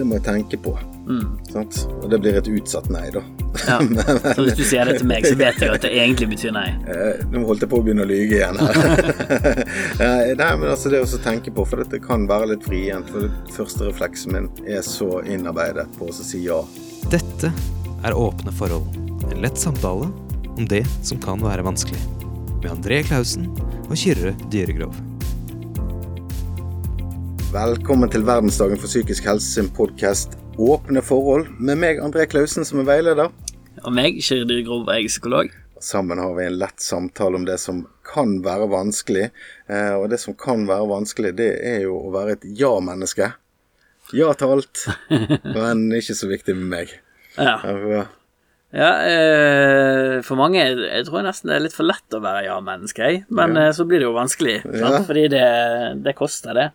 det må jeg tenke på. Mm. Sant? Og det blir et utsatt nei, da. Ja. Så hvis du sier det til meg, så vet jeg at det egentlig betyr nei. Eh, Nå holdt jeg på å begynne å lyge igjen her. Nei, men altså det å tenke på, for dette kan være litt vrient. For det første refleksen min er så innarbeidet på å si ja. Dette er Åpne forhold. En lett samtale om det som kan være vanskelig. Med André Klausen og Kyrre Dyregrov. Velkommen til verdensdagen for psykisk helse sin podkast Åpne forhold, med meg André Klausen som er veileder. Og meg, Kyrre jeg er psykolog. Sammen har vi en lett samtale om det som kan være vanskelig. Eh, Og det som kan være vanskelig, det er jo å være et ja-menneske. Ja til alt, men ikke så viktig med meg. Ja. Ja, eh, for mange Jeg tror nesten det er litt for lett å være ja-menneske, jeg. Men ja. så blir det jo vanskelig. Ja. Fordi det, det koster, det.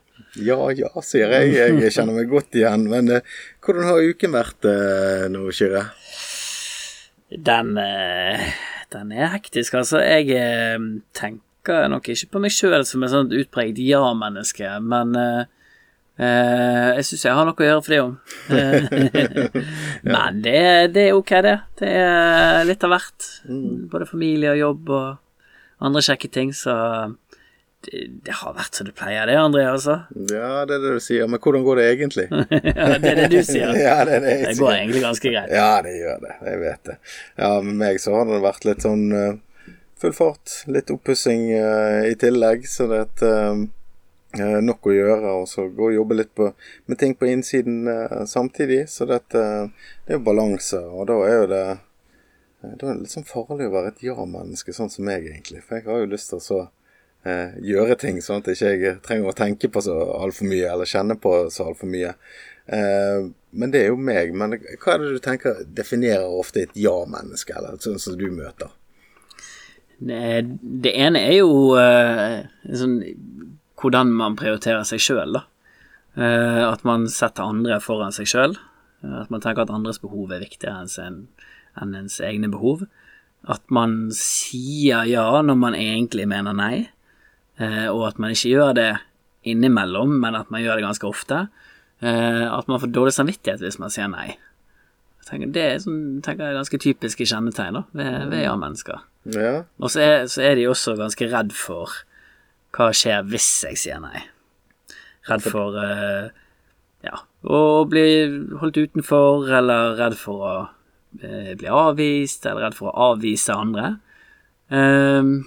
Ja, ja, sier jeg. Jeg kjenner meg godt igjen. Men eh, hvordan har uken vært eh, nå, Kyrre? Den, eh, den er hektisk, altså. Jeg eh, tenker nok ikke på meg sjøl som et sånt utpreget ja-menneske, men eh, jeg syns jeg har noe å gjøre for det òg. Men det, det er ok, det. Det er litt av hvert. Både familie og jobb og andre kjekke ting, så det, det har vært som det pleier, det, André, altså. Ja, det er det du sier. Men hvordan går det egentlig? Ja, det er det du sier. ja, det det Det går egentlig ganske greit. Ja, det gjør det. Jeg vet det. Ja, med meg så har det vært litt sånn uh, full fart. Litt oppussing uh, i tillegg, så det er eh, nok å gjøre. Og så gå og jobbe litt på, med ting på innsiden eh, samtidig. Så det, eh, det er jo balanse, og da er jo det eh, Da er det litt sånn farlig å være et ja-menneske, sånn som meg, egentlig. For jeg har jo lyst til å så eh, gjøre ting, sånn at jeg ikke trenger å tenke på så altfor mye, eller kjenne på så altfor mye. Eh, men det er jo meg. Men hva er det du tenker definerer ofte et ja-menneske, eller sånn som du møter? Det, det ene er jo uh, sånn, hvordan man prioriterer seg sjøl, da. Eh, at man setter andre foran seg sjøl. At man tenker at andres behov er viktigere enn, sin, enn ens egne behov. At man sier ja når man egentlig mener nei, eh, og at man ikke gjør det innimellom, men at man gjør det ganske ofte. Eh, at man får dårlig samvittighet hvis man sier nei. Tenker, det er sånn, tenker jeg ganske typiske kjennetegn da, ved, ved ja-mennesker. Ja, Og så er, så er de også ganske redd for hva skjer hvis jeg sier nei. Redd for uh, ja, å bli holdt utenfor, eller redd for å uh, bli avvist, eller redd for å avvise andre. Ehm,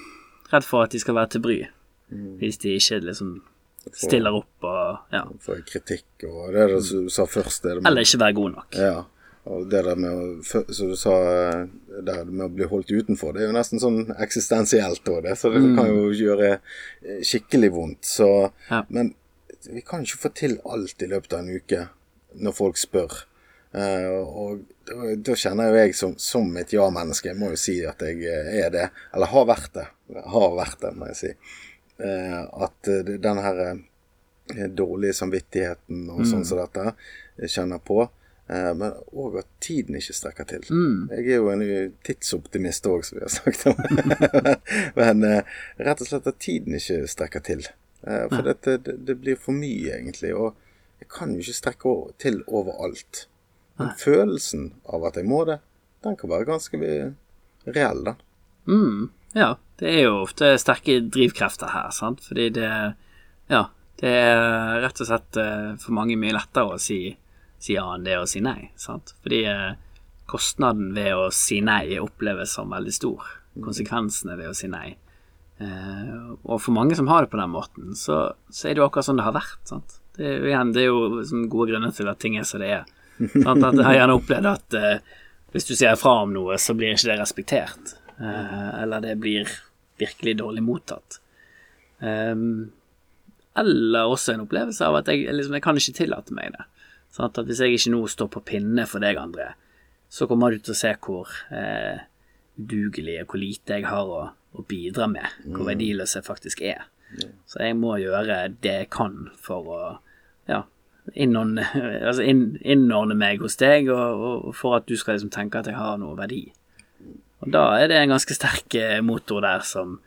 redd for at de skal være til bry, hvis de ikke liksom stiller opp og ja. Får kritikk og det er det du sa først. Det det Eller ikke være god nok. Ja. Og det der med å, som du sa, eh, det med å bli holdt utenfor, det er jo nesten sånn eksistensielt òg, det. Så det kan jo gjøre eh, skikkelig vondt. Så Ja. Men vi kan ikke få til alt i løpet av en uke når folk spør. Eh, og da, da kjenner jo jeg som, som et ja-menneske, jeg må jo si at jeg er det. Eller har vært det. Har vært det, må jeg si. At den her dårlige samvittigheten og sånn som dette jeg kjenner på. Eh, men òg at tiden ikke strekker til. Jeg er jo en tidsoptimist òg, som vi har snakket om. men eh, rett og slett at tiden ikke strekker til. Eh, for dette, det, det blir for mye, egentlig. Og jeg kan jo ikke strekke til overalt. Men følelsen av at jeg må det, den kan være ganske reell, da. Mm, ja, det er jo ofte sterke drivkrefter her, sant, fordi det Ja, det er rett og slett for mange mye lettere å si, si ja enn det å si nei, sant, fordi eh, kostnaden ved å si nei oppleves som veldig stor, konsekvensene ved å si nei. Eh, og for mange som har det på den måten, så, så er det jo akkurat sånn det har vært, sant. Det igjen, det er jo sånn gode grunner til at ting er som det er. Sant? At jeg har gjerne opplevd at eh, hvis du sier fra om noe, så blir ikke det respektert. Eh, eller det blir virkelig dårlig mottatt. Eller også en opplevelse av at jeg, liksom, jeg kan ikke tillate meg det. Sant? At hvis jeg ikke nå står på pinne for deg, André, så kommer du til å se hvor eh, udugelig og hvor lite jeg har å, å bidra med. Hvor verdiløs jeg faktisk er. Så jeg må gjøre det jeg kan for å ja, innordne, altså inn, innordne meg hos deg, og, og for at du skal liksom tenke at jeg har noe verdi. Og da er det en ganske sterk eh, motor der som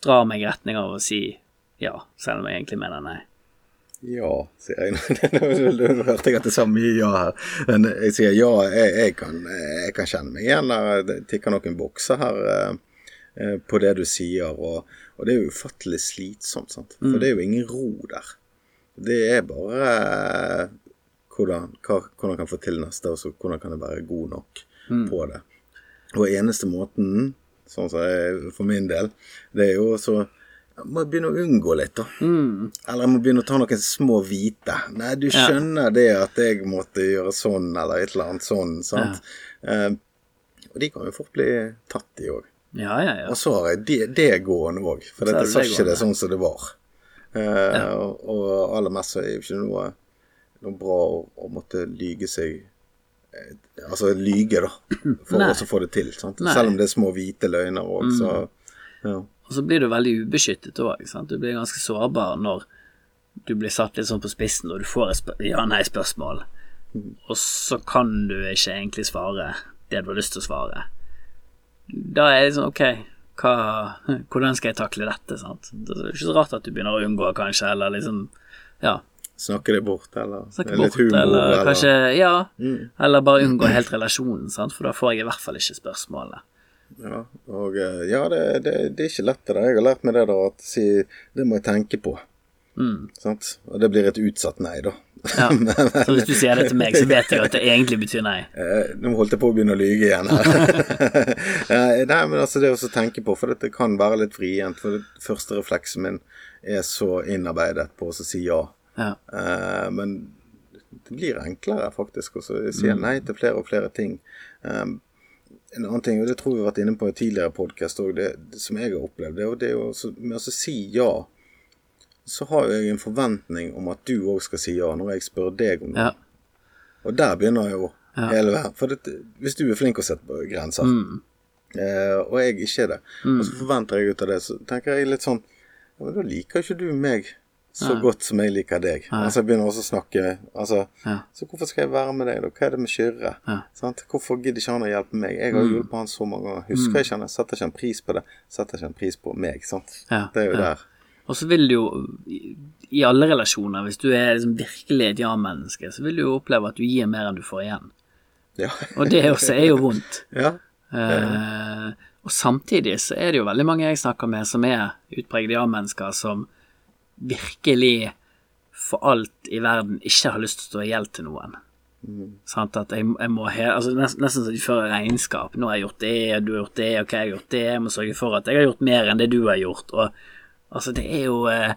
drar meg i retning av å si ja, selv om jeg egentlig mener nei. Ja, sier jeg. Nå hørte jeg at det sa mye ja her. Men jeg sier ja, jeg, jeg, kan, jeg kan kjenne meg igjen. Det tikker noen bokser her eh, eh, på det du sier. Og, og det er jo ufattelig slitsomt, sant. For det er jo ingen ro der. Det er bare eh, hvordan, hva, hvordan kan få til neste, og så hvordan kan jeg være god nok på det. Og eneste måten, sånn som jeg, for min del, det er jo så jeg må begynne å unngå litt, da. Eller jeg må begynne å ta noen små hvite. Nei, du skjønner det at jeg måtte gjøre sånn, eller et eller annet sånn, sant. Eh, og de kan jo fort bli tatt, de òg. Ja, ja, ja. Og så har jeg det, det gående òg, for dette sa ikke det sånn som det var. Eh, og, og aller mest så er det ikke noe, noe bra å, å måtte lyge seg eh, Altså lyge, da, for å så få det til. Sant? Nei. Selv om det er små hvite løgner òg, så ja. Og så blir du veldig ubeskyttet òg. Du blir ganske sårbar når du blir satt litt sånn på spissen og du får et spør ja-nei-spørsmål, og så kan du ikke egentlig svare det du har lyst til å svare. Da er det sånn Ok, hva, hvordan skal jeg takle dette? Sant? Det er ikke så rart at du begynner å unngå, kanskje, eller liksom Ja, Snakke det bort, eller snakke bort, humor, eller kanskje Ja, Mm. eller bare unngå helt relasjonen, sant? for da får jeg i hvert fall ikke spørsmålet. Ja, og eh, ja, det, det, det er ikke lett det. Jeg har lært meg det da, at si, det må jeg tenke på. Mm. Sant? Og det blir et utsatt nei, da. Ja. Så hvis du sier det til meg, så vet jeg at det egentlig betyr nei. Eh, Nå holdt jeg på å begynne å lyge igjen her. Eh, Nei, men altså det å tenke på, for dette kan være litt vrient. For det første refleksen min er så innarbeidet på å si ja. Ja. Eh, men det blir enklere faktisk å si si nei til flere og flere ting. Um, en annen ting, og det tror vi har vært inne på i tidligere podkast òg, det, det som jeg har opplevd, det er jo så- med å si ja. Så har jeg en forventning om at du òg skal si ja når jeg spør deg om noe. Ja. Og der begynner jo hele verden. For det, hvis du er flink å sette på grenser, Mm. eh, og jeg ikke er det, og så forventer jeg ut av det, så tenker jeg litt sånn ja, men Da liker ikke du meg så godt som jeg liker deg. Altså Jeg begynner også å snakke altså, Ja. Så hvorfor skal jeg være med deg, da? Hva er det med Kyrre? Ja. Hvorfor gidder ikke han å hjelpe meg? Jeg har jo hjulpet han så mange ganger. Husker ikke han det? Setter ikke en pris på det. Setter ikke en pris på meg. Sant? Ja, Det er jo ja. der. Og så vil du jo, i- alle relasjoner, hvis du er liksom virkelig et ja-menneske, så vil du jo oppleve at du gir mer enn du får igjen. Ja. Og det også er jo vondt. ja. Uh, og samtidig så er det jo veldig mange jeg snakker med som er utpregede ja-mennesker, som virkelig for alt i verden ikke har lyst til å stå i gjeld til noen. Sant, at jeg, jeg må he altså nesten, nesten så de fører regnskap. 'Nå har jeg gjort det, du har gjort det, ok, jeg har gjort det.' 'Jeg må sørge for at jeg har gjort mer enn det du har gjort.' Og altså, det er jo eh,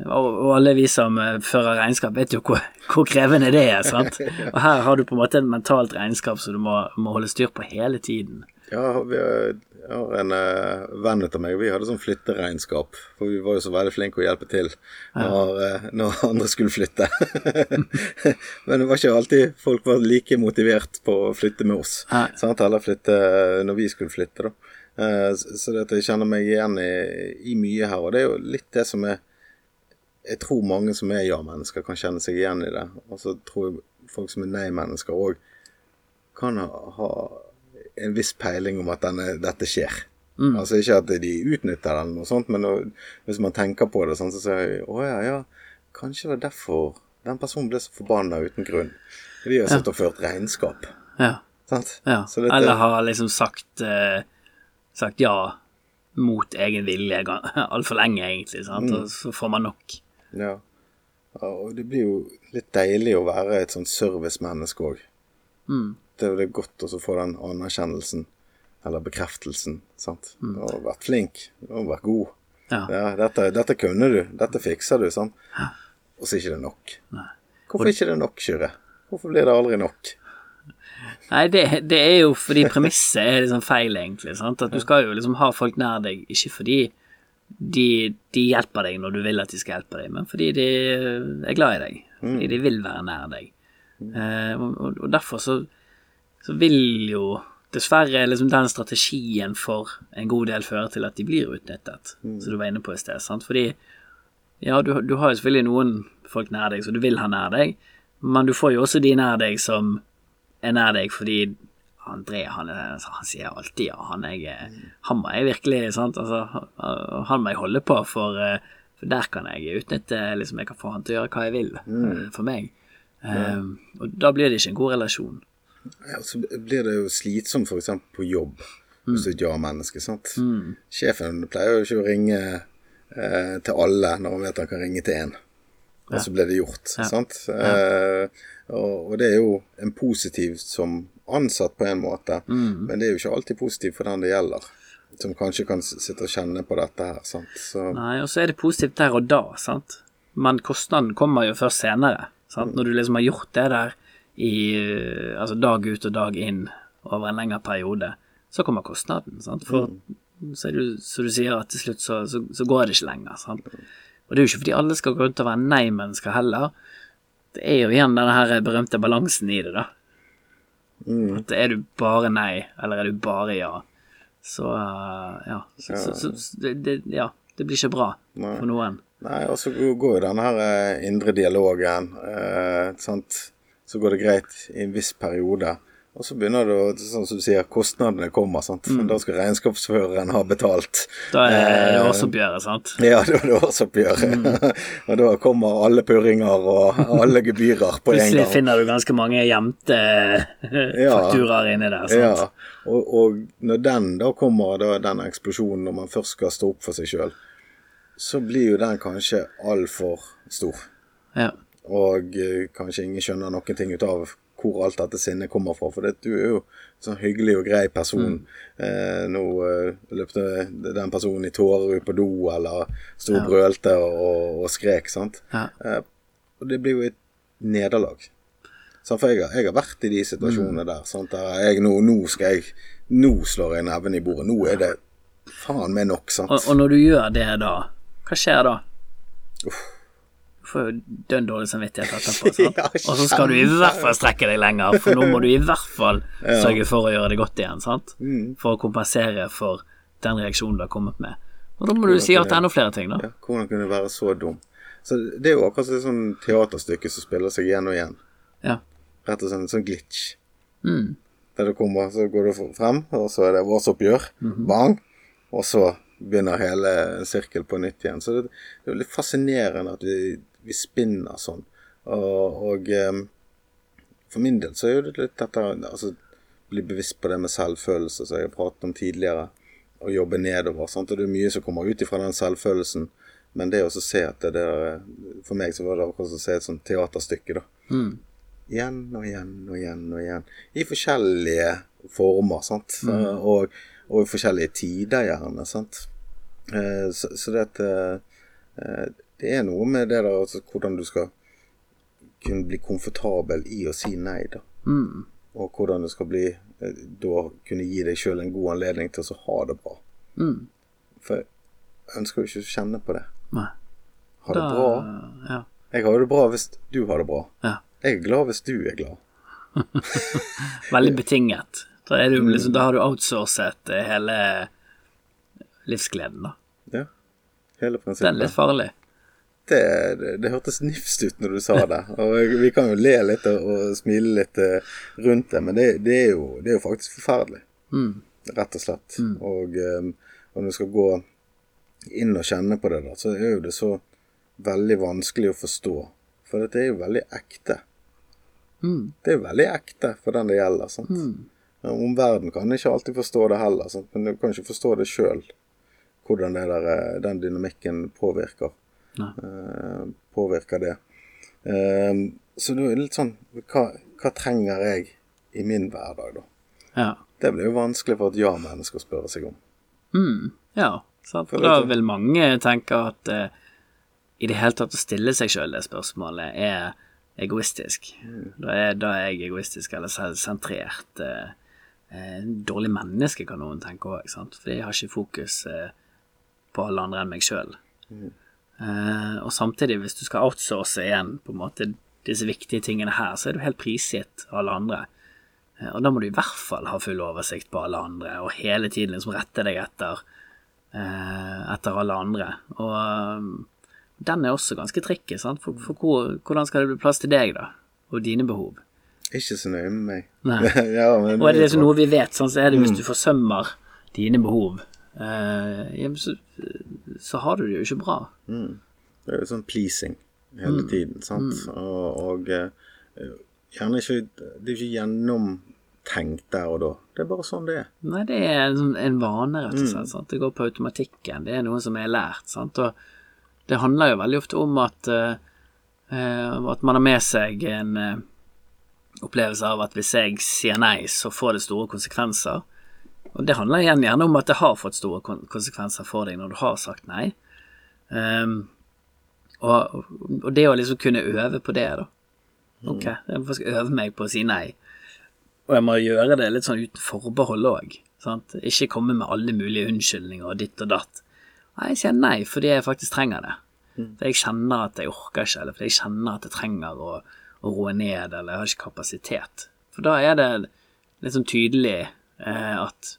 og, og alle vi som eh, fører regnskap, vet jo hvor, hvor krevende det er. sant? Og her har du på en måte et mentalt regnskap som du må, må holde styr på hele tiden. Ja, vi har, jeg har en uh, venn av meg. Vi hadde sånn flytteregnskap. For vi var jo så veldig flinke å hjelpe til når, uh, når andre skulle flytte. Men det var ikke alltid folk var like motivert på å flytte med oss. Sant? Eller flytte eh, når vi skulle flytte, da. Uh, så så det at jeg kjenner meg igjen i, i mye her. Og det er jo litt det som er Jeg tror mange som er ja-mennesker, kan kjenne seg igjen i det. Og så tror jeg folk som er nei-mennesker òg kan ha, ha en viss peiling om at denne, dette skjer. Altså Ikke at de utnytter eller noe sånt, men hvis man tenker på det, sånn, så sier jeg å ja, ja, kanskje det er derfor den personen ble så forbanna uten grunn. De har sittet og ført regnskap. Ja. Sant? Ja, dette- eller har liksom sagt, eh, sagt ja mot egen vilje altfor lenge, egentlig, sant? Mm. og så får man nok. Ja. Ja, Og det blir jo litt deilig å være et sånt servicemenneske òg. Mm. Det er jo det godt å få den anerkjennelsen, eller bekreftelsen, sant. Du har vært flink, du har vært god. Ja. Ja, dette, dette kunne du, dette fikser du, sant. Og så er ikke det nok. Hvorfor er ikke det nok, Kyrre? Hvorfor blir det aldri nok? Nei, det, det er jo fordi premisset er liksom feil, egentlig. Sant? At du skal jo liksom ha folk nær deg, ikke fordi de, de hjelper deg når du vil at de skal hjelpe deg, men fordi de er glad i deg. Fordi de vil være nær deg. Og, og- og derfor så, så vil jo dessverre liksom den strategien for en god del føre til at de blir utnyttet, som du var inne på i sted. Sant? Fordi ja, du, du har jo selvfølgelig noen folk nær deg som du vil ha nær deg, men du får jo også de nær deg som er nær deg fordi André, han, han sier alltid ja, han, jeg, han må jeg virkelig sant? Altså, han må jeg holde på, for, eh, For der kan jeg utnytte liksom, Jeg kan få han til å gjøre hva jeg vil, mm. for meg. Eh, Og da blir det ikke en god relasjon. Ja, så blir det jo slitsomt f.eks. på jobb, hvis du er et ja-menneske. sant? Sjefen pleier jo ikke å ringe eh, til alle når han vet han kan ringe til én, og så blir det gjort. sant? Eh, og, og det er jo en positiv som ansatt på en måte, men det er jo ikke alltid positivt for den det gjelder. Som kanskje kan sitte og kjenne på dette her. sant? Så, Nei, og så er det positivt der og da, sant. Men kostnaden kommer jo først senere. Sant? Når du liksom har gjort det der i eh, altså dag ut og dag inn over en lengre periode, så kommer kostnaden. Sant? For så er det jo så du sier at til slutt så, så, så går det ikke lenger. Sant? Og det er jo ikke fordi alle skal gå rundt og være nei-mennesker heller. Det er jo igjen denne her berømte balansen i det, da. At er du bare nei, eller er du bare ja, så uh, ja. Så, så, så, så det, ja. Det blir ikke bra for noen. Nei, og så går jo denne her eh, indre dialogen, eh, sant. Så går det greit i en viss periode. Og så begynner det å, sånn som du sier, kostnadene kommer, sant. Da skal regnskapsføreren ha betalt. Mm. Da er det Eh, årsoppgjøret, sant. Ja, da er det årsoppgjør. og da kommer alle purringer og alle gebyrer på en Plutselig gang. finner du ganske mange gjemte fakturaer inni der, sant. Ja, og, og når den da kommer, da, den eksplosjonen, når man først skal stå opp for seg sjøl, så blir jo den kanskje altfor stor. Ja. Og eh, kanskje ingen skjønner noen ting ut av hvor alt dette sinnet kommer fra. For det, du er jo en sånn hyggelig og grei person. Eh, nå eh, løpte den personen i tårer ut på do, eller sto og brølte og, og skrek, sant. Ja. Eh, og det blir jo et nederlag. Så For jeg har, jeg har vært i de situasjonene der. Sant? Der jeg, nå, nå skal jeg Nå slår jeg neven i bordet. Nå er det faen meg nok, sant. Og, og når du gjør det da, hva skjer da? Du får jo dønn dårlig samvittighet etterpå, sant? Ja, og så skal du i hvert fall strekke deg lenger, for nå må du i hvert fall sørge for å gjøre det godt igjen, sant? Mm. For å kompensere for den reaksjonen du har kommet med. Og da må du si ja til enda flere ting, da. Ja, hvordan kunne du være så dum? Så Det er jo akkurat som et sånn teaterstykke som spiller seg igjen og igjen. Ja. Rett og slett en sånn glitch. Mm. Der du kommer, så går du frem, og så er det vårsoppgjør. Mm -hmm. Bang! Og så begynner hele sirkel på nytt igjen. Så det, det er litt fascinerende at vi, vi spinner sånn. Og, og for min del så er det litt dette altså bli bevisst på det med selvfølelse, som jeg har pratet om tidligere, og jobbe nedover. Sant? Og det er mye som kommer ut ifra den selvfølelsen. Men det å se at det der For meg så var det akkurat som å se et sånt teaterstykke, da. Mm. Igjen og igjen og igjen og igjen. I forskjellige former, sant. Og, og i forskjellige tider, gjerne. sant. Eh, så, så det at eh, Det er noe med det der altså, hvordan du skal kunne bli komfortabel i å si nei, da. Mm. Og hvordan du skal bli eh, da kunne gi deg sjøl en god anledning til å ha det bra. Mm. For jeg ønsker jo ikke å kjenne på det. Nei. Ha det Da- bra. Ja. Jeg har det bra hvis du har det bra. ja. Jeg er glad hvis du er glad. Veldig betinget. Da, du, liksom, da har du outsourcet eh, hele livsgleden, da. Ja. Hele Det er litt farlig. Det, det, det hørtes nifst ut når du sa det. Og vi kan jo le litt og, og smile litt eh, rundt det, men det, det, er, jo, det er jo faktisk forferdelig. Mm. Rett og slett. Og, eh, og når du skal gå inn og kjenne på det, da, så er jo det så veldig vanskelig å forstå. For dette er jo veldig ekte. Mm. Det er veldig ekte for den det gjelder. sant? Mm. Omverdenen kan ikke alltid forstå det heller, sant? men du kan ikke forstå det sjøl. Hvordan det der, eh, den dynamikken påvirker. Eh, påvirker det. Eh, så det er litt sånn hva, hva trenger jeg i min hverdag, da? Ja. Det blir jo vanskelig for et ja-menneske å spørre seg om. Mm. ja. Sant? For da vil mange tenke at eh, i det hele tatt å stille seg sjøl det spørsmålet er egoistisk. Da, er, da er jeg egoistisk eller sentrert. Eh, eh, dårlig menneske, kan noen tenke òg, fordi jeg har ikke fokus på alle andre enn meg sjøl. Eh, og samtidig, hvis du skal outsource igjen på en måte disse viktige tingene her, så er du helt prisgitt alle andre. Eh, Og da må du i hvert fall ha full oversikt på alle andre, og hele tiden liksom rette deg etter, eh, etter alle andre. Og den er også ganske tricky, sant? for, for hvor, hvordan skal det bli plass til deg, da? Og dine behov. Ikke så nøye med meg. Ja, men, Og er det liksom noe vi vet, sånn, så er det hvis du forsømmer dine behov, eh, ja, så, så har du det jo ikke bra. Det er jo sånn pleasing hele tiden, sant. Og, og eh, gjerne ikke Det er ikke gjennomtenkt der og da. Det er bare sånn det er. Nei, det er en, sånn- en vane, rett og slett. Sant? Det går på automatikken. Det er noe som er lært. Sant? Og det handler jo veldig ofte om at, uh, at man har med seg en uh, opplevelse av at hvis jeg sier nei, så får det store konsekvenser. Og det handler igjen gjerne om at det har fått store konsekvenser for deg når du har sagt nei. Um, og, og det å liksom kunne øve på det, da. Ok, jeg skal øve meg på å si nei. Og jeg må gjøre det litt sånn uten forbehold òg. Ikke komme med alle mulige unnskyldninger og ditt og datt. Nei, jeg sier nei fordi jeg faktisk trenger det. For jeg kjenner at jeg orker ikke, eller fordi jeg kjenner at jeg trenger å, å roe ned, eller jeg har ikke kapasitet. For da er det litt sånn tydelig at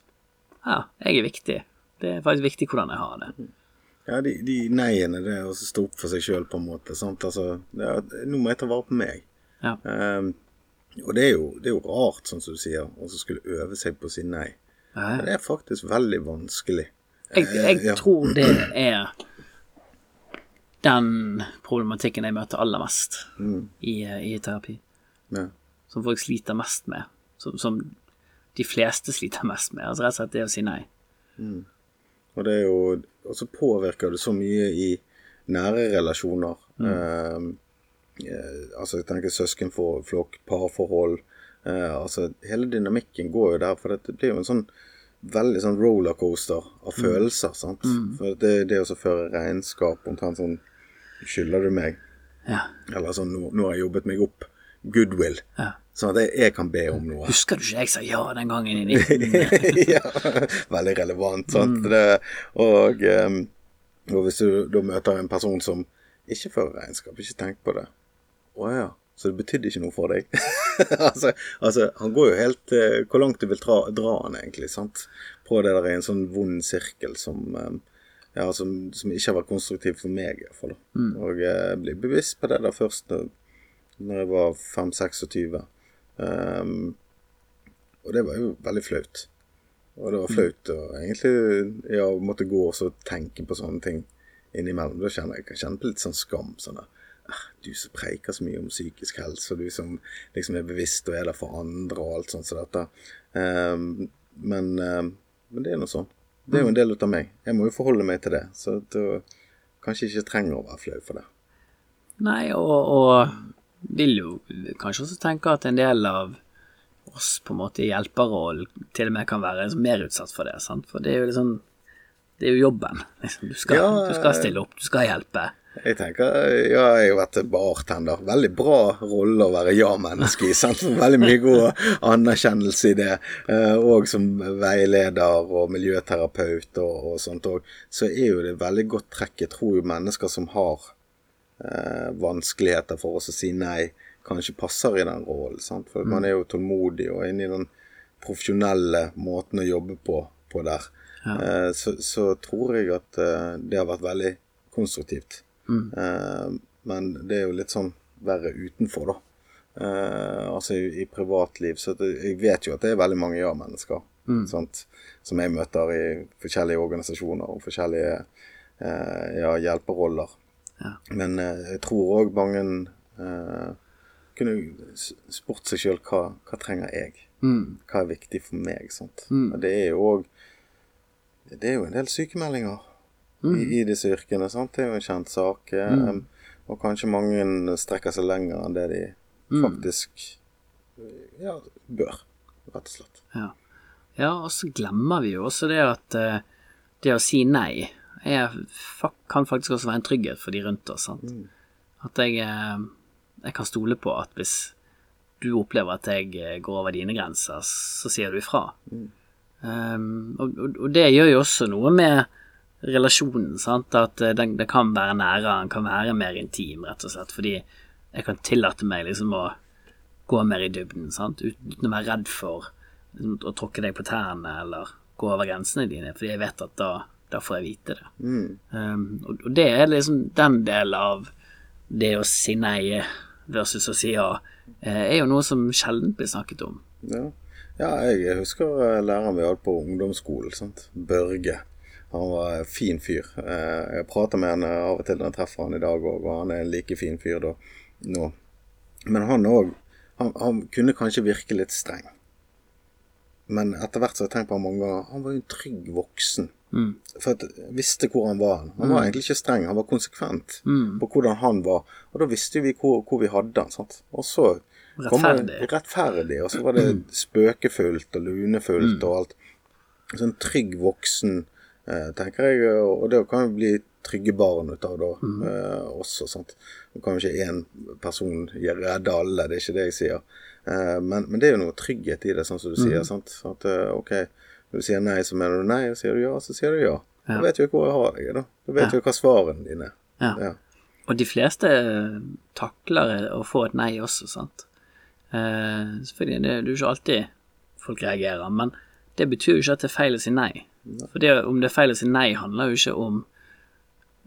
ja, jeg er viktig. Det er faktisk viktig hvordan jeg har det. Ja, de, de neiene, det å stå opp for seg sjøl, på en måte. Sant? Altså, det er, nå må jeg ta vare på meg. Ja. Um, og det er, jo, det er jo rart, sånn som du sier, å skulle øve seg på å si nei. Ja. Men det er faktisk veldig vanskelig. Jeg, jeg Eh, ja. tror det er den problematikken jeg møter aller mest i, i terapi. Ja. Som folk sliter mest med. Som, som de fleste sliter mest med. Altså rett og slett det å si nei. Og det er jo Og så påvirker det så mye i nære relasjoner. Mm. eh, altså jeg tenker søskenflokk, parforhold. Eh, altså hele dynamikken går jo der, for det blir jo en sånn veldig sånn rollercoaster av følelser. sant? For det, det å føre regnskap omtrent sånn Skylder du meg? Ja. Eller sånn nå, nå har jeg jobbet meg opp. Goodwill. ja. Sånn at jeg, jeg kan be om noe. Husker du ikke jeg sa ja den gangen i 19... ja, veldig relevant. Sant? Det, og, ehm, og hvis du da møter en person som ikke fører regnskap, ikke tenk på det Å ja, så det betydde ikke noe for deg? altså, altså, han går jo helt eh, Hvor langt du vil dra, dra han egentlig, sant? På det der i en sånn vond sirkel som ehm, ja, som, som ikke har vært konstruktiv for meg, i hvert fall. da. Og jeg blir bevisst på det der først når jeg var 5-26. Um, og det var jo veldig flaut. Og det var flaut å egentlig ja, måtte gå og tenke på sånne ting innimellom. Da kjenner jeg, jeg kjenner på litt sånn skam. sånn der, «Ah, Du som preiker så mye om psykisk helse, og du som liksom er bevisst og er der for andre og alt sånt som dette. Um, men, ehm, men det er nå sånn. Det er jo en del av meg. Jeg må jo forholde meg til det. Så da kanskje ikke trenger å være flau for det. Nei, og, og vil jo kanskje også tenke at en del av oss på en måte i hjelperrollen til og med kan være mer utsatt for det. Sant? For det er jo liksom Det er jo jobben. Liksom. Du, skal, Ja, du skal stille opp, du skal hjelpe. Jeg tenker, ja, jeg har vært bartender. Veldig bra rolle å være ja-menneske i. sant? Veldig mye god anerkjennelse i det. Eh, Og som veileder og miljøterapeut og, og sånt òg. Så er jo det veldig godt trekk. Jeg tror jo mennesker som har eh, vanskeligheter for oss å si nei, kanskje passer i den rollen. sant? For man er jo tålmodig og inne i den profesjonelle måten å jobbe på, på der. Eh, så, så tror jeg at eh, det har vært veldig konstruktivt. Eh, men det er jo litt sånn verre utenfor, da. Eh, altså i, i privatliv. Så det, jeg vet jo at det er veldig mange ja-mennesker sant? som jeg møter i forskjellige organisasjoner og forskjellige eh, ja, hjelperoller. Ja. Men eh, jeg tror òg mange eh, kunne spurt seg sjøl hva, hva trenger jeg? Mm. Hva er viktig for meg? Sant? Og det er jo òg Det er jo en del sykemeldinger i, i disse yrkene. Sant? Det er jo en kjent sak. Um, Og kanskje mange strekker seg lenger enn det de faktisk eh, ja, bør, rett og slett. Ja. ja, og så glemmer vi jo også det at det å si nei er, kan faktisk også være en trygghet for de rundt oss. Sant? At jeg, eh, jeg kan stole på at hvis du opplever at jeg eh, går over dine grenser, så sier du ifra. Um, og, og, det gjør jo også noe med relasjonen, sant? at eh, den, den kan være nære, den kan være mer intim, rett og slett, fordi jeg kan tillate meg liksom å gå mer i dybden, sant? uten å være redd for liksom, å tråkke deg på tærne eller gå over grensene dine, fordi jeg vet at da, da får jeg vite det. Um, og, det er liksom den delen av det å si nei versus å si ja, eh, er jo noe som sjelden blir snakket om. Ja. ja, jeg husker eh, læreren vi hadde på ungdomsskolen. Sant? Børge. Han var en fin fyr. Eh, jeg prater med han av og til når jeg treffer han i dag òg, og han er en like fin fyr da nå. Men han òg han, han, kunne kanskje virke litt streng. Men etter hvert så har jeg tenkt på han mange ganger Han var jo en trygg voksen. Mm. For jeg visste hvor han var. Han var egentlig ikke streng, han var konsekvent Mm. på hvordan han var. Og da visste vi hvor, hvor vi hadde han. sant? Og så kom Rettferdig. rettferdig. Og så var det spøkefullt og lunefullt Mm. og alt. Sånn trygg voksen, eh, tenker jeg. Og det kan jo bli trygge barn ut av da Mm. eh, også. sant? Nå kan jo ikke én person redde alle, det er ikke det jeg sier. Eh, men, men det er jo noe trygghet i det, sånn som du Mm. sier. sant? At eh, ok, når du sier nei, så mener du nei, og sier du ja, så sier du ja. Da vet ikke hvor jeg har deg, da. Da vet Ja. hva svarene dine er. Og de fleste takler å få et nei også, sant. Eh, selvfølgelig, det, det er jo ikke alltid folk reagerer, men det betyr jo ikke at det er feil å si nei. For det, om det er feil å si nei, handler jo ikke om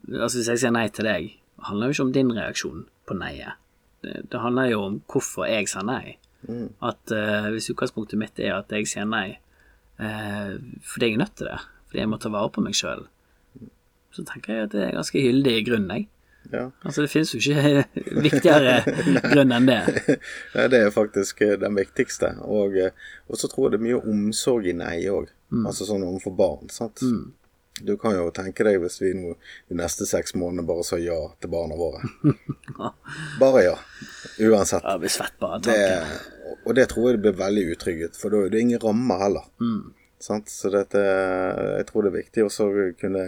Altså hvis jeg sier nei til deg, handler jo ikke om din reaksjon på neiet. Det, det handler jo om hvorfor jeg sa nei. Mm. At eh, hvis utgangspunktet mitt er at jeg sier nei eh, fordi jeg er nødt til det, fordi jeg må ta vare på meg sjøl, så tenker jeg at det er ganske gyldig grunn, jeg. Ja. Altså, det finnes jo ikke viktigere grunn enn det. Nei, Det er faktisk eh, den viktigste. Og, eh, og så tror jeg det er mye omsorg i nei òg. Altså sånn overfor barn. sant? Du kan jo tenke deg hvis vi nå de neste seks månedene bare sa ja til barna våre. Bare ja. Uansett. Jeg blir svett bare av Det, tanken. Og det tror jeg det blir veldig utrygget, for da er det ingen rammer heller. Sant? Så dette, jeg tror det er viktig også å kunne,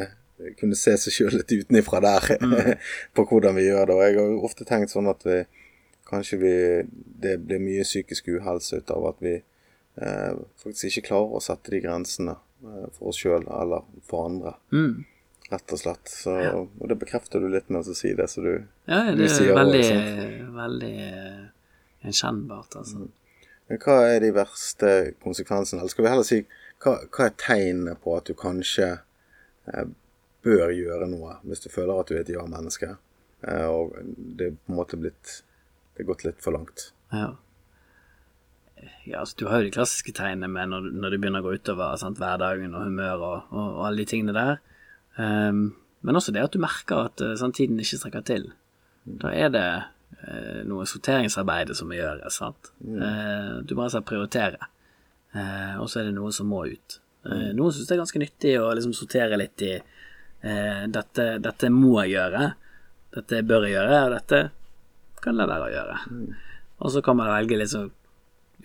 kunne se seg sjøl litt utenifra der, på hvordan vi gjør det. Og jeg har ofte tenkt sånn at vi, kanskje vi, det blir mye psykisk uhelse ut av at vi eh, faktisk ikke klarer å sette de grensene eh, for oss sjøl eller for andre. Mm. Rett og slett. Så, Og det bekrefter du litt med å si det, så du Ja, Du det sier er veldig, også, veldig gjenkjennbart, altså. Men hva er de verste konsekvensene? Eller skal vi heller si hva, hva er tegnene på at du kanskje eh, bør gjøre noe, hvis du føler at du er et ja-menneske, eh, og det er på en måte blitt Det er gått litt for langt? Ja. Ja, altså, du har jo de klassiske tegnene med når, når det begynner å gå utover sant, hverdagen og humør og, og, og alle de tingene der. Um, men også det at du merker at uh, tiden ikke strekker til. Da er det noe sorteringsarbeid som må gjøres. Sant? Eh, du må altså prioritere. Eh, og så er det noe som må ut. Eh, noen syns det er ganske nyttig å liksom sortere litt i eh, dette, dette må jeg gjøre, dette bør jeg gjøre, og dette kan jeg la være å gjøre. Og så kan man velge sånn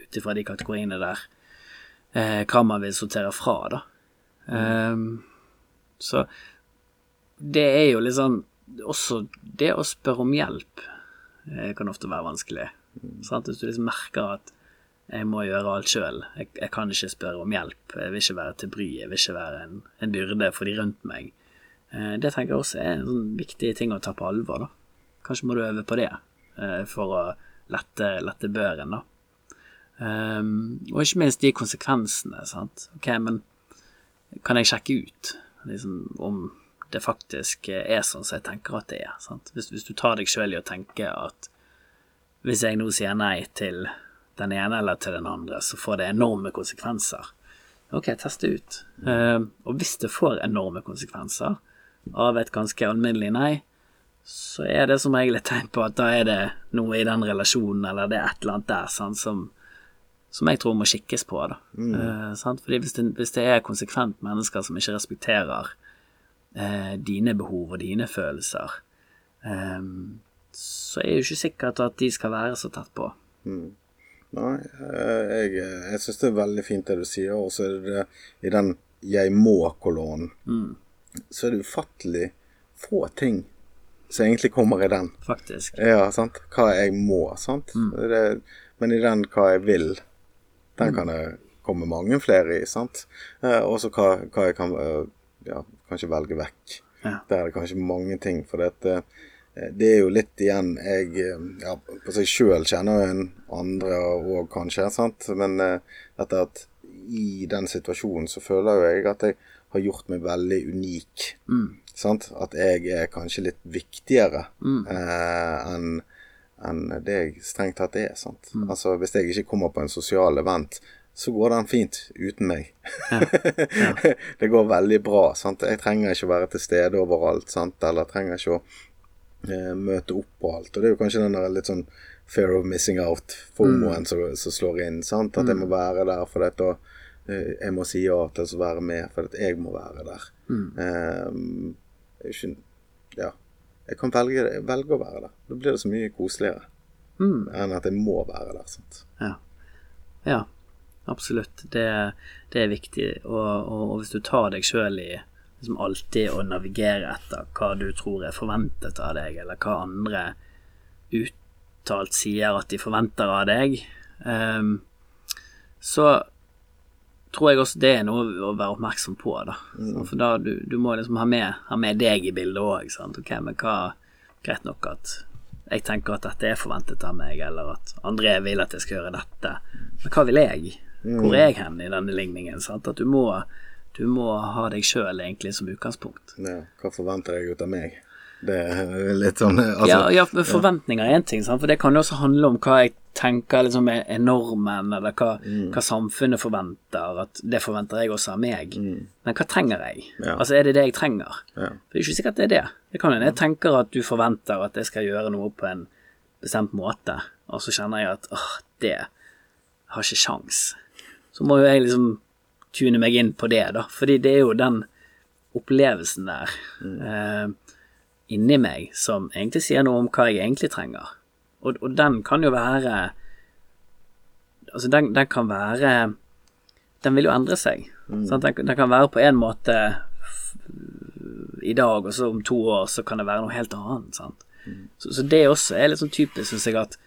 ut ifra de kategoriene der eh, hva man vil sortere fra, da. Ehm, så det er jo sånn Også det å spørre om hjelp eh, kan ofte være vanskelig. Sant? Hvis du liksom merker at jeg må gjøre alt sjøl, jeg, jeg kan ikke spørre om hjelp, jeg vil ikke være til bry, jeg vil ikke være en, en byrde for de rundt meg. Eh, det tenker jeg også er en sånn viktig ting å ta på alvor, da. Kanskje må du øve på det eh, for å lette, lette børen, da. Um, og ikke minst de konsekvensene, sant. Ok, men kan jeg sjekke ut liksom, om det faktisk er sånn som jeg tenker at det er? Sant? Hvis, hvis du tar deg sjøl i å tenke at hvis jeg nå sier nei til den ene eller til den andre, så får det enorme konsekvenser. Ok, test det ut. Uh, og hvis det får enorme konsekvenser av et ganske alminnelig nei, så er det som regel et tegn på at da er det noe i den relasjonen, eller det er et eller annet der sant, som, som jeg tror må kikkes på. da. Eh, sant? Fordi hvis det, hvis det er konsekvent mennesker som ikke respekterer eh, dine behov og dine følelser, eh, så er det jo ikke sikkert at de skal være så tett på. Nei, eh, jeg, jeg syns det er veldig fint det du sier, og så er det det i den 'jeg må'-kolonnen. Så er det ufattelig få ting som egentlig kommer i den. Faktisk. Ja, sant. Hva jeg må, sant. Det, men i den hva jeg vil, den kan det komme mange flere i, sant. Eh, og så hva, hva jeg kan eh, ja, kanskje velge vekk. Ja. Der er det kanskje mange ting. For dette, eh, det er jo litt igjen jeg eh, ja, På seg sjøl kjenner en andre òg, kanskje, sant. Men eh, dette at i den situasjonen så føler jo jeg at jeg har gjort meg veldig unik. Sant? At jeg er kanskje litt viktigere eh, enn enn det jeg strengt tatt er. sant? Altså Hvis jeg ikke kommer på en sosial event så går den fint uten meg. Ja. Ja. det går veldig bra. sant? Jeg trenger ikke å være til stede overalt, sant? eller trenger ikke å eh, møte opp på alt. Og det er jo kanskje den der litt sånn fear of missing out-formoen mm. som, som slår inn. sant? At jeg må være der for dette, og eh, jeg må si ja til å være med for at jeg må være der. Eh, er ikke, ja. Jeg kan velge, velge å være der. Da blir det så mye koseligere Mm. enn at jeg må være der. sant? Ja. ja, absolutt. Det, det er viktig. Og, og, og hvis du tar deg sjøl i liksom alltid å navigere etter hva du tror er forventet av deg, eller hva andre uttalt sier at de forventer av deg, um, så tror jeg også det er noe å være oppmerksom på. da. For da du, du må liksom ha med, ha med deg i bildet òg. Okay, men hva Greit nok at jeg tenker at dette er forventet av meg, eller at André vil at jeg skal gjøre dette. Men hva vil jeg? Hvor er jeg hen i denne ligningen? Sant? At du må, du må ha deg sjøl egentlig som utgangspunkt. Ja, hva forventer jeg ut av meg? Det er litt sånn altså, ja, ja, forventninger er én ting, sant? for det kan jo også handle om hva jeg tenker liksom er normen, eller hva, hva samfunnet forventer. At det forventer jeg også av meg. Men hva trenger jeg? Ja. Altså, er det det jeg trenger? Ja. Det er ikke sikkert det er det. Det kan hende jeg tenker at du forventer at jeg skal gjøre noe på en bestemt måte, og så kjenner jeg at åh, det har ikke sjans. Så må jo jeg liksom tune meg inn på det, da, fordi det er jo den opplevelsen der eh, inni meg som egentlig sier noe om hva jeg egentlig trenger. Og, og den kan jo være Altså, den, den kan være Den vil jo endre seg. Sant? Den, den kan være på en måte i dag, og så om to år så kan det være noe helt annet. Sant? Så, så det også er litt sånn typisk, syns jeg, at,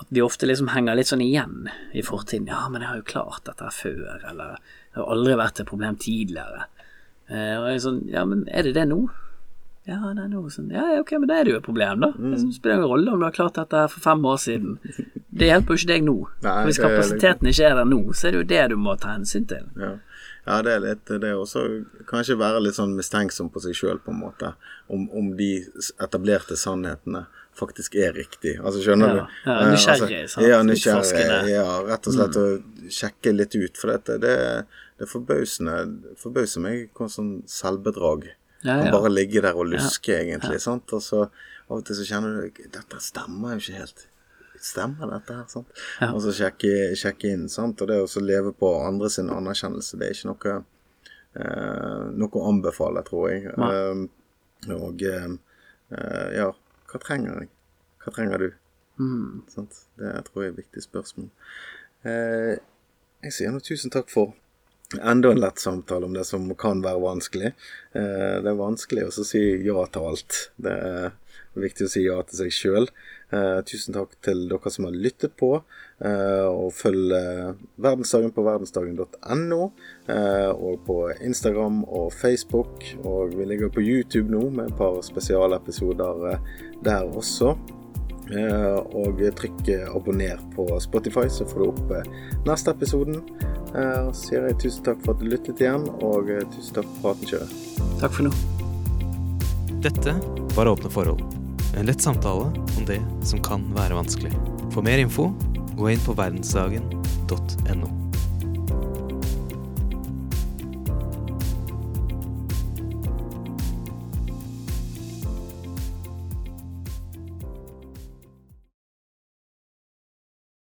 at vi ofte liksom henger litt sånn igjen i fortiden. Ja, men jeg har jo klart dette før, eller det har aldri vært et problem tidligere. Eh, og jeg er sånn, ja, men er det det nå? Ja, det er noe sånn, ja, ok, men da er det jo et problem, da. Det spiller ingen rolle om du har klart dette for fem år siden. Det hjelper jo ikke deg nå. Nei, Hvis kapasiteten ikke er der nå, så er det jo det du må ta hensyn til. Ja. ja, det er litt det er også Kanskje være litt sånn mistenksom på seg sjøl, på en måte. Om, om de etablerte sannhetene faktisk er riktig. Altså, skjønner Ja, du? ja, Eh, nysgjerrig, sant? Ja, nysgjerrig. Ja, rett og slett å sjekke litt ut. For dette, det, det forbausende forbauser meg hvor sånn selvbedrag Ja, ja. bare ligge der og luske, egentlig. sant? Og så av og til så kjenner du Dette stemmer jo ikke helt. Stemmer dette her? sant? Og så sjekke, sjekke inn. sant? Og det å så leve på andre sin anerkjennelse, det er ikke noe eh, noe å anbefale, tror jeg. Eh, og eh, eh, ja, hva trenger jeg? Hva trenger du? Mm. Det tror jeg er et viktig spørsmål. Eh, jeg sier nå tusen takk for enda en lett samtale om det som kan være vanskelig. Eh, det er vanskelig å si ja til alt. Det er viktig å si ja til seg sjøl. Eh, tusen takk til dere som har lyttet på. Eh, og følg eh, Verdensdagen på verdensdagen.no. Eh, og på Instagram og Facebook. Og vi ligger på YouTube nå med et par spesialepisoder eh, der også. Eh, og trykk abonner på Spotify, så får du opp eh, neste episoden. Eh, Og så sier jeg tusen takk for at du lyttet igjen, og eh, tusen takk for praten, Kjøre. Takk for nå. Dette var Åpne forhold. En lett samtale om det som kan være vanskelig. For mer info, gå inn på verdensdagen.no.